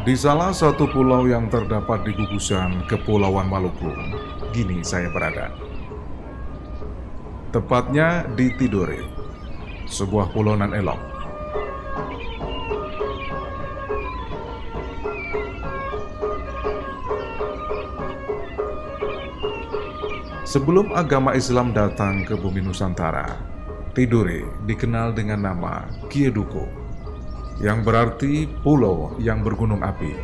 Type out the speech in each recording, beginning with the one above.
Di salah satu pulau yang terdapat di gugusan Kepulauan Maluku, gini saya berada. Tepatnya di Tidore, sebuah pulau nan elok. Sebelum agama Islam datang ke bumi Nusantara, Tidore dikenal dengan nama Kieduko, yang berarti pulau yang bergunung api.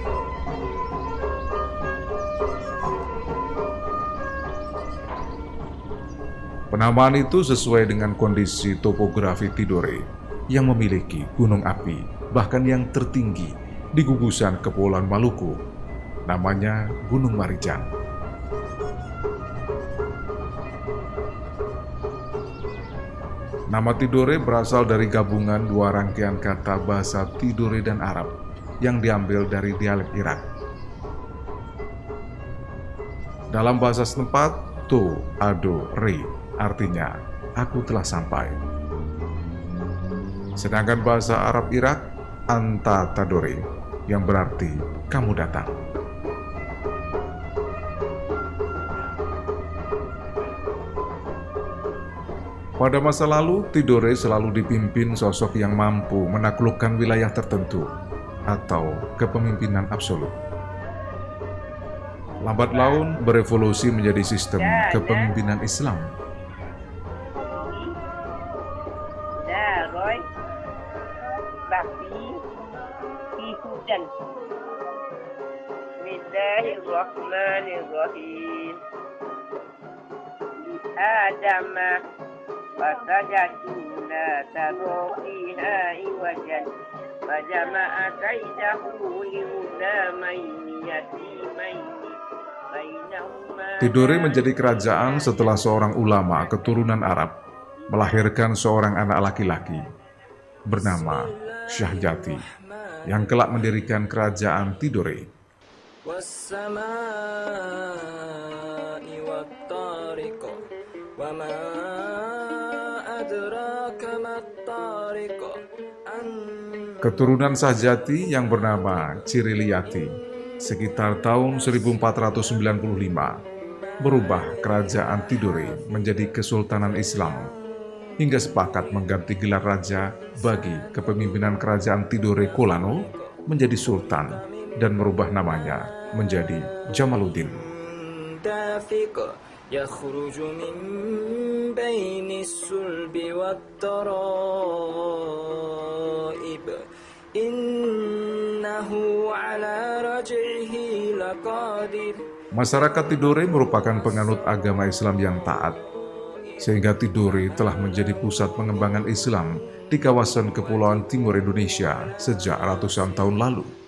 Penamaan itu sesuai dengan kondisi topografi Tidore yang memiliki gunung api, bahkan yang tertinggi di gugusan Kepulauan Maluku, namanya Gunung Marijang. Nama Tidore berasal dari gabungan dua rangkaian kata bahasa Tidore dan Arab yang diambil dari dialek Irak. Dalam bahasa setempat, To, Ado, Re artinya aku telah sampai. Sedangkan bahasa Arab Irak, Anta Tadore yang berarti kamu datang. Pada masa lalu, Tidore selalu dipimpin sosok yang mampu menaklukkan wilayah tertentu atau kepemimpinan absolut. Lambat laun berevolusi menjadi sistem kepemimpinan Islam. عوجا فجمع كيده لغلامين يتيمين Tidore menjadi kerajaan setelah seorang ulama keturunan Arab melahirkan seorang anak laki-laki bernama Syahjati yang kelak mendirikan kerajaan Tidore. Keturunan Sahjati yang bernama Ciriliyati sekitar tahun 1495 berubah kerajaan Tidore menjadi Kesultanan Islam hingga sepakat mengganti gelar raja bagi kepemimpinan kerajaan Tidore Kolano menjadi sultan dan merubah namanya menjadi Jamaluddin. يخرج من بين السلب والترائب Masyarakat Tidore merupakan penganut agama Islam yang taat, sehingga Tidore telah menjadi pusat pengembangan Islam di kawasan Kepulauan Timur Indonesia sejak ratusan tahun lalu.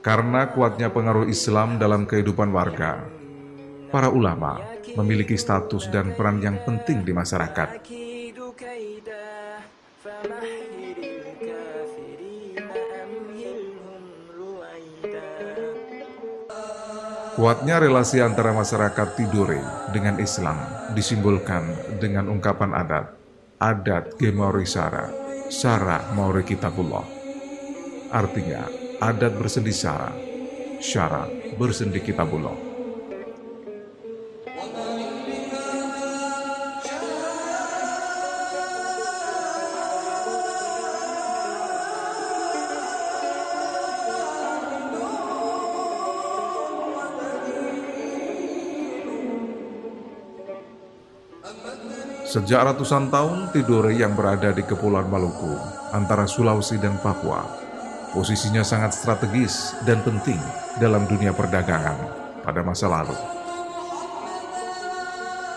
Karena kuatnya pengaruh Islam dalam kehidupan warga, para ulama memiliki status dan peran yang penting di masyarakat. Kuatnya relasi antara masyarakat Tidore dengan Islam disimbolkan dengan ungkapan adat, adat Gemauri Sara, Sara Mauri Kitabullah. Artinya, adat bersendi syara, syara bersendi kitabullah. Sejak ratusan tahun, Tidore yang berada di Kepulauan Maluku, antara Sulawesi dan Papua, Posisinya sangat strategis dan penting dalam dunia perdagangan pada masa lalu.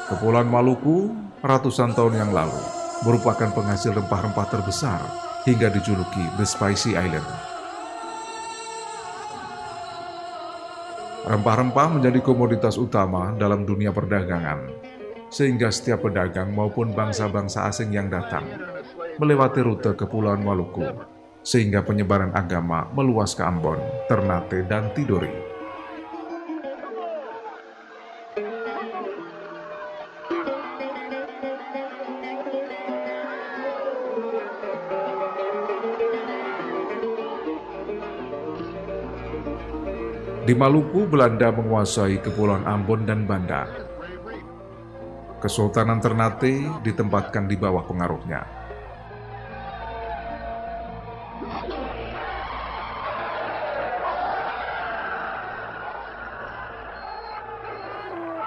Kepulauan Maluku ratusan tahun yang lalu merupakan penghasil rempah-rempah terbesar hingga dijuluki The Spicy Island. Rempah-rempah menjadi komoditas utama dalam dunia perdagangan, sehingga setiap pedagang maupun bangsa-bangsa asing yang datang melewati rute Kepulauan Maluku sehingga penyebaran agama meluas ke Ambon, Ternate, dan Tidore. Di Maluku, Belanda menguasai Kepulauan Ambon dan Banda. Kesultanan Ternate ditempatkan di bawah pengaruhnya.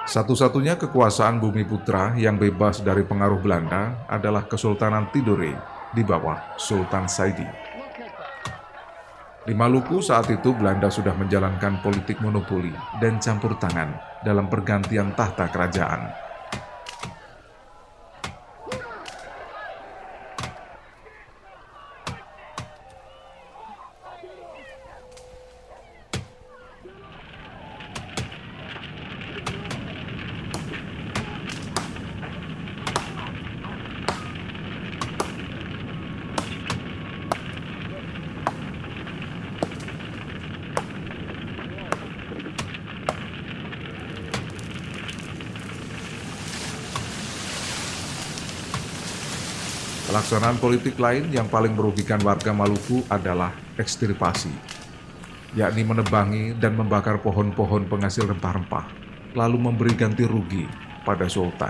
Satu-satunya kekuasaan bumi putra yang bebas dari pengaruh Belanda adalah Kesultanan Tidore di bawah Sultan Saidi. Di Maluku saat itu Belanda sudah menjalankan politik monopoli dan campur tangan dalam pergantian tahta kerajaan. Pelaksanaan politik lain yang paling merugikan warga Maluku adalah ekstirpasi, yakni menebangi dan membakar pohon-pohon penghasil rempah-rempah, lalu memberi ganti rugi pada sultan.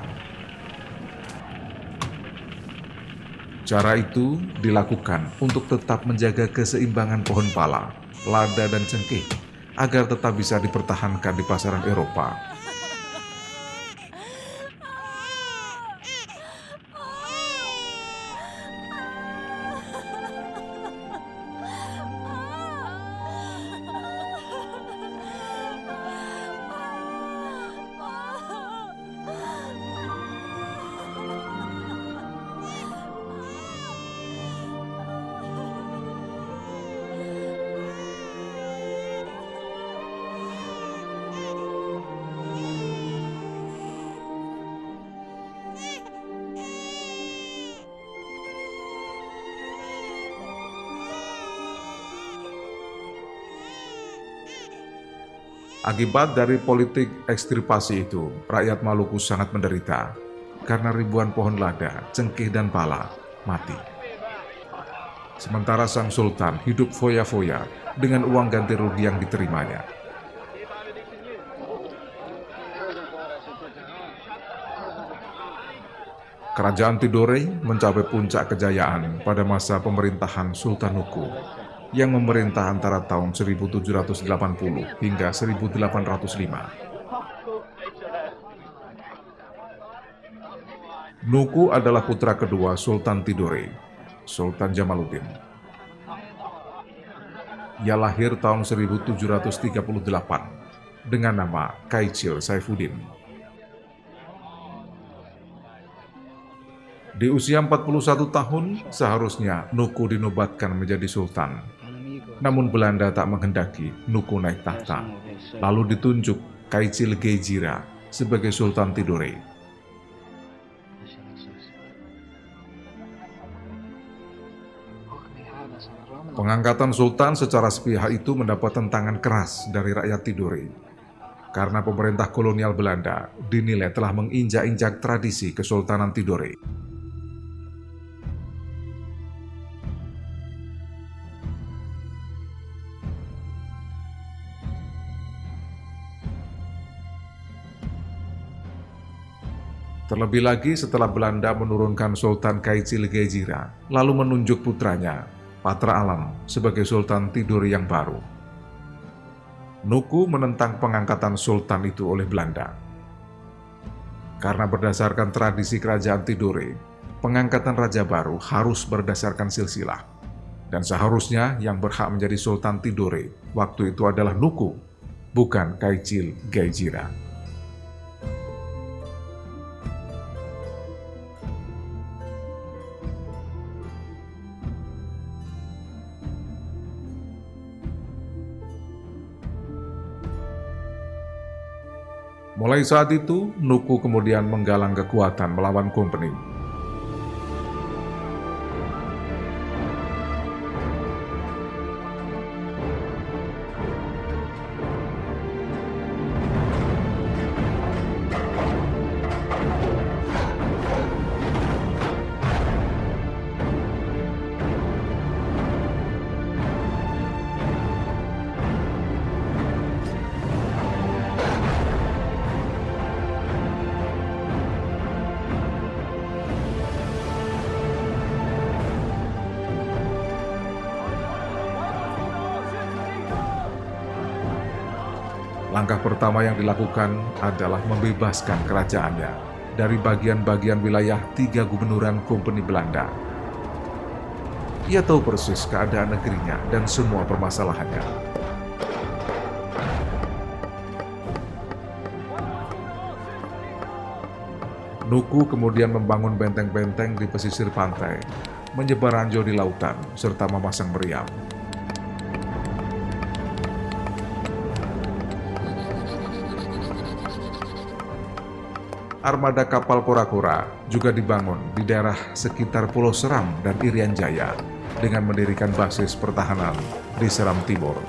Cara itu dilakukan untuk tetap menjaga keseimbangan pohon pala, lada, dan cengkeh agar tetap bisa dipertahankan di pasaran Eropa Akibat dari politik ekstripasi itu, rakyat Maluku sangat menderita karena ribuan pohon lada, cengkeh, dan pala mati. Sementara sang sultan hidup foya-foya dengan uang ganti rugi yang diterimanya. Kerajaan Tidore mencapai puncak kejayaan pada masa pemerintahan Sultan Nuku yang memerintah antara tahun 1780 hingga 1805. Nuku adalah putra kedua Sultan Tidore, Sultan Jamaluddin. Ia lahir tahun 1738 dengan nama Kaicil Saifuddin. Di usia 41 tahun, seharusnya Nuku dinobatkan menjadi sultan namun Belanda tak menghendaki Nuku naik tahta, lalu ditunjuk Kaicil Gejira sebagai Sultan Tidore. Pengangkatan sultan secara sepihak itu mendapat tentangan keras dari rakyat Tidore. Karena pemerintah kolonial Belanda dinilai telah menginjak-injak tradisi Kesultanan Tidore. Terlebih lagi setelah Belanda menurunkan Sultan Kaicil Gejira, lalu menunjuk putranya, Patra Alam, sebagai Sultan Tidore yang baru. Nuku menentang pengangkatan Sultan itu oleh Belanda. Karena berdasarkan tradisi kerajaan Tidore, pengangkatan raja baru harus berdasarkan silsilah. Dan seharusnya yang berhak menjadi Sultan Tidore waktu itu adalah Nuku, bukan Kaicil Gejira. Mulai saat itu, Nuku kemudian menggalang kekuatan melawan Company. Langkah pertama yang dilakukan adalah membebaskan kerajaannya dari bagian-bagian wilayah tiga gubernuran Kompeni Belanda. Ia tahu persis keadaan negerinya dan semua permasalahannya. Nuku kemudian membangun benteng-benteng di pesisir pantai, menyebar ranjau di lautan, serta memasang meriam. Armada kapal kura-kura juga dibangun di daerah sekitar Pulau Seram dan Irian Jaya dengan mendirikan basis pertahanan di Seram Timur.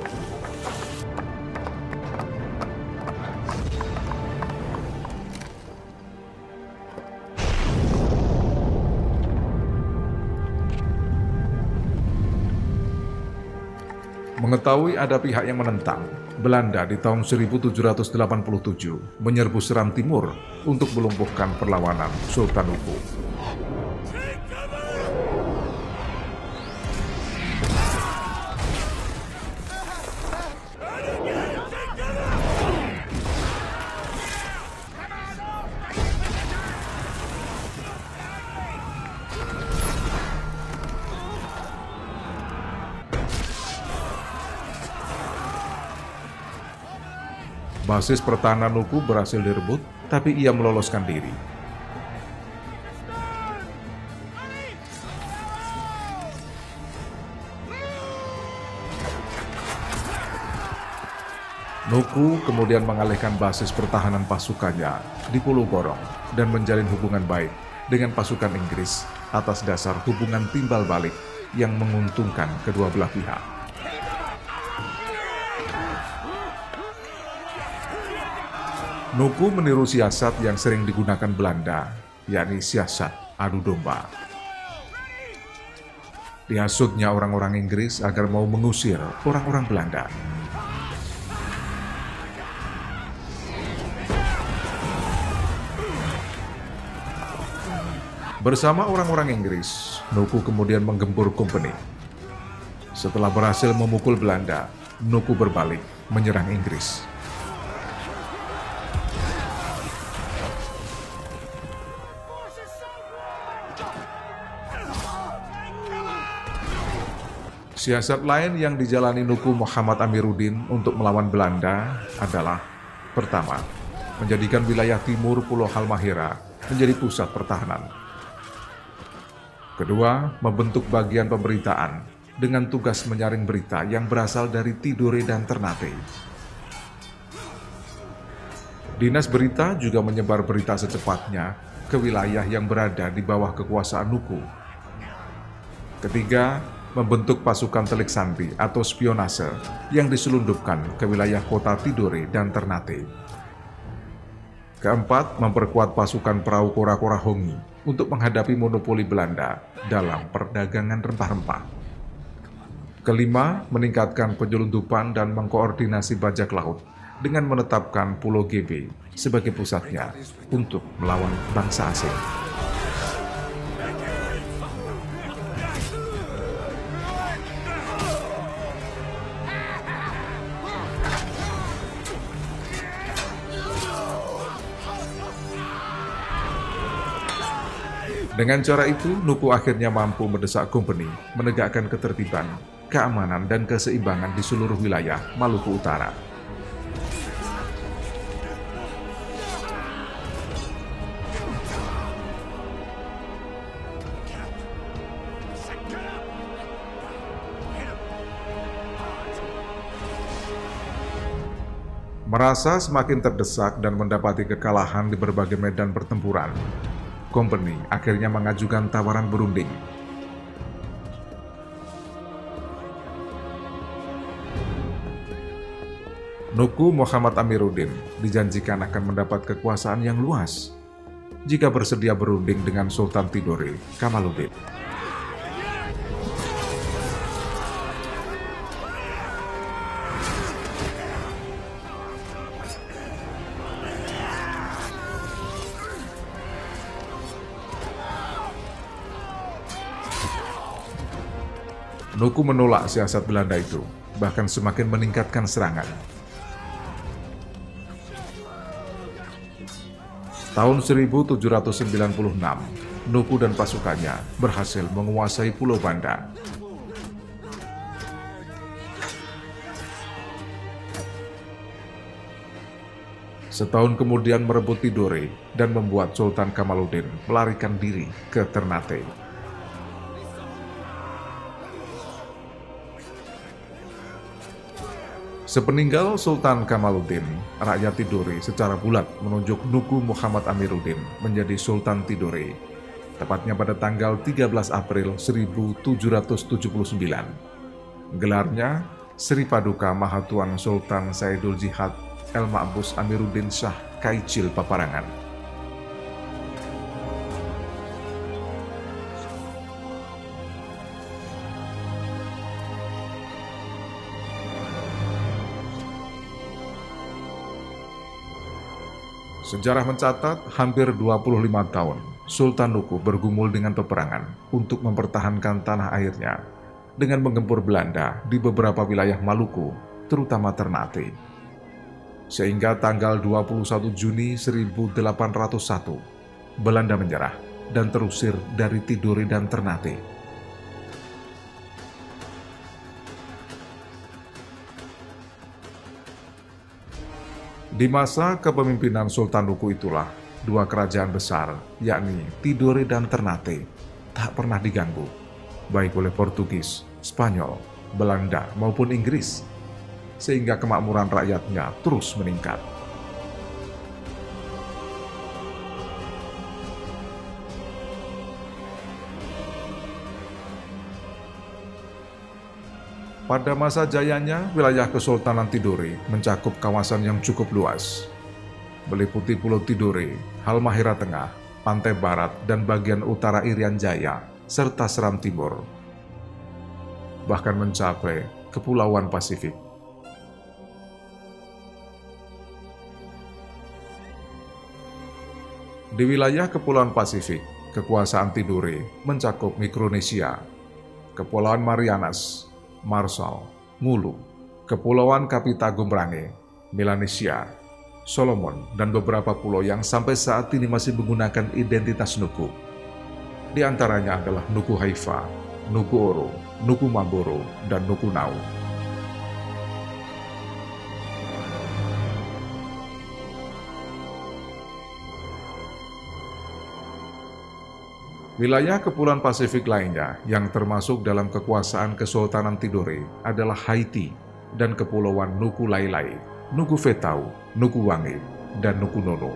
Mengetahui ada pihak yang menentang, Belanda di tahun 1787 menyerbu Seram Timur untuk melumpuhkan perlawanan Sultan Uku. Basis pertahanan Nuku berhasil direbut, tapi ia meloloskan diri. Nuku kemudian mengalihkan basis pertahanan pasukannya di Pulau Gorong dan menjalin hubungan baik dengan pasukan Inggris atas dasar hubungan timbal balik yang menguntungkan kedua belah pihak. Nuku meniru siasat yang sering digunakan Belanda, yakni siasat adu domba. Dihasutnya orang-orang Inggris agar mau mengusir orang-orang Belanda. Bersama orang-orang Inggris, Nuku kemudian menggempur company. Setelah berhasil memukul Belanda, Nuku berbalik menyerang Inggris. Siasat lain yang dijalani Nuku Muhammad Amiruddin untuk melawan Belanda adalah pertama, menjadikan wilayah timur Pulau Halmahera menjadi pusat pertahanan. Kedua, membentuk bagian pemberitaan dengan tugas menyaring berita yang berasal dari Tidore dan Ternate. Dinas Berita juga menyebar berita secepatnya ke wilayah yang berada di bawah kekuasaan Nuku. Ketiga, membentuk pasukan telik sandi atau spionase yang diselundupkan ke wilayah kota Tidore dan Ternate. Keempat, memperkuat pasukan perahu kora-kora Hongi untuk menghadapi monopoli Belanda dalam perdagangan rempah-rempah. Kelima, meningkatkan penyelundupan dan mengkoordinasi bajak laut dengan menetapkan Pulau GB sebagai pusatnya untuk melawan bangsa asing. Dengan cara itu, Nuku akhirnya mampu mendesak company menegakkan ketertiban, keamanan, dan keseimbangan di seluruh wilayah Maluku Utara. Merasa semakin terdesak dan mendapati kekalahan di berbagai medan pertempuran, Company akhirnya mengajukan tawaran berunding. Nuku Muhammad Amiruddin dijanjikan akan mendapat kekuasaan yang luas jika bersedia berunding dengan Sultan Tidore Kamaluddin. Nuku menolak siasat Belanda itu, bahkan semakin meningkatkan serangan. Tahun 1796, Nuku dan pasukannya berhasil menguasai Pulau Banda. Setahun kemudian merebut Tidore dan membuat Sultan Kamaluddin melarikan diri ke Ternate. Sepeninggal Sultan Kamaluddin, rakyat Tidore secara bulat menunjuk Nuku Muhammad Amiruddin menjadi Sultan Tidore, tepatnya pada tanggal 13 April 1779. Gelarnya Sri Paduka Mahatuan Sultan Saidul Jihad El Ma'bus Amiruddin Shah Kaicil Paparangan. Sejarah mencatat hampir 25 tahun Sultan Nuku bergumul dengan peperangan untuk mempertahankan tanah airnya dengan menggempur Belanda di beberapa wilayah Maluku, terutama Ternate. Sehingga tanggal 21 Juni 1801, Belanda menyerah dan terusir dari Tidore dan Ternate. Di masa kepemimpinan Sultan Nuku itulah, dua kerajaan besar, yakni Tidore dan Ternate, tak pernah diganggu, baik oleh Portugis, Spanyol, Belanda maupun Inggris, sehingga kemakmuran rakyatnya terus meningkat. Pada masa jayanya, wilayah Kesultanan Tidore mencakup kawasan yang cukup luas, meliputi Pulau Tidore, Halmahera Tengah, Pantai Barat, dan bagian utara Irian Jaya, serta Seram Timur, bahkan mencapai Kepulauan Pasifik. Di wilayah Kepulauan Pasifik, kekuasaan Tidore mencakup Mikronesia, Kepulauan Marianas, Marshall, Ngulu, Kepulauan Kapitagum Range, Melanesia, Solomon, dan beberapa pulau yang sampai saat ini masih menggunakan identitas Nuku. Di antaranya adalah Nuku Haifa, Nuku Oro, Nuku Mamboro, dan Nuku Nau. Wilayah Kepulauan Pasifik lainnya yang termasuk dalam kekuasaan Kesultanan Tidore adalah Haiti dan Kepulauan Nuku Lailai, Nuku Fetau, Nuku Wangi, dan Nuku Nono.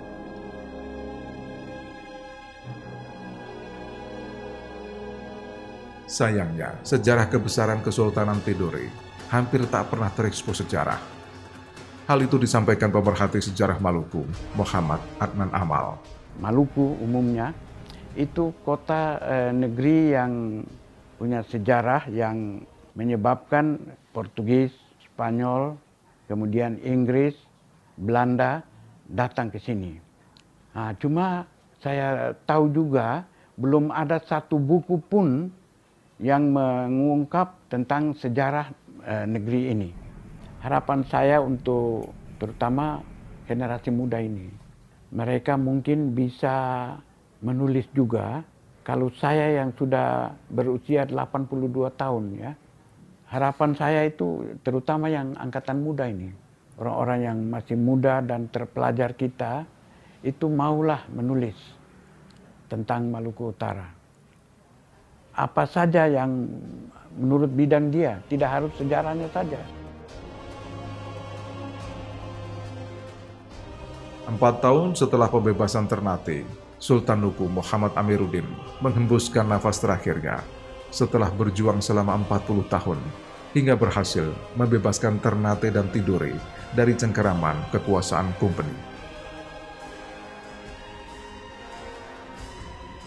Sayangnya, sejarah kebesaran Kesultanan Tidore hampir tak pernah terekspos sejarah. Hal itu disampaikan pemerhati sejarah Maluku, Muhammad Adnan Amal. Maluku umumnya itu kota eh, negeri yang punya sejarah yang menyebabkan Portugis, Spanyol, kemudian Inggris, Belanda datang ke sini. Nah, cuma saya tahu juga belum ada satu buku pun yang mengungkap tentang sejarah eh, negeri ini. Harapan saya untuk terutama generasi muda ini, mereka mungkin bisa menulis juga kalau saya yang sudah berusia 82 tahun ya harapan saya itu terutama yang angkatan muda ini orang-orang yang masih muda dan terpelajar kita itu maulah menulis tentang Maluku Utara. Apa saja yang menurut bidang dia tidak harus sejarahnya saja. Empat tahun setelah pembebasan Ternate, Sultan Nuku Muhammad Amiruddin menghembuskan nafas terakhirnya setelah berjuang selama 40 tahun hingga berhasil membebaskan Ternate dan Tidore dari cengkeraman kekuasaan Company.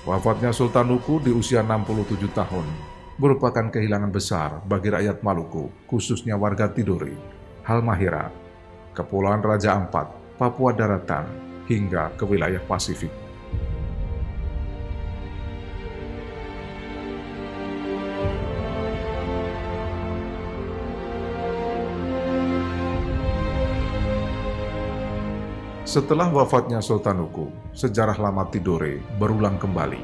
Wafatnya Sultan Nuku di usia 67 tahun merupakan kehilangan besar bagi rakyat Maluku, khususnya warga Tidore, Halmahera, Kepulauan Raja Ampat, Papua Daratan, hingga ke wilayah Pasifik. Setelah wafatnya Sultan Huku, sejarah lama Tidore berulang kembali.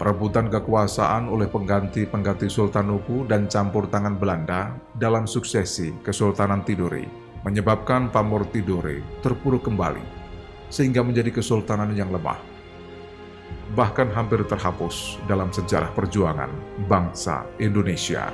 Perebutan kekuasaan oleh pengganti-pengganti Sultan Huku dan campur tangan Belanda dalam suksesi Kesultanan Tidore menyebabkan pamor Tidore terpuruk kembali, sehingga menjadi kesultanan yang lemah. Bahkan hampir terhapus dalam sejarah perjuangan bangsa Indonesia.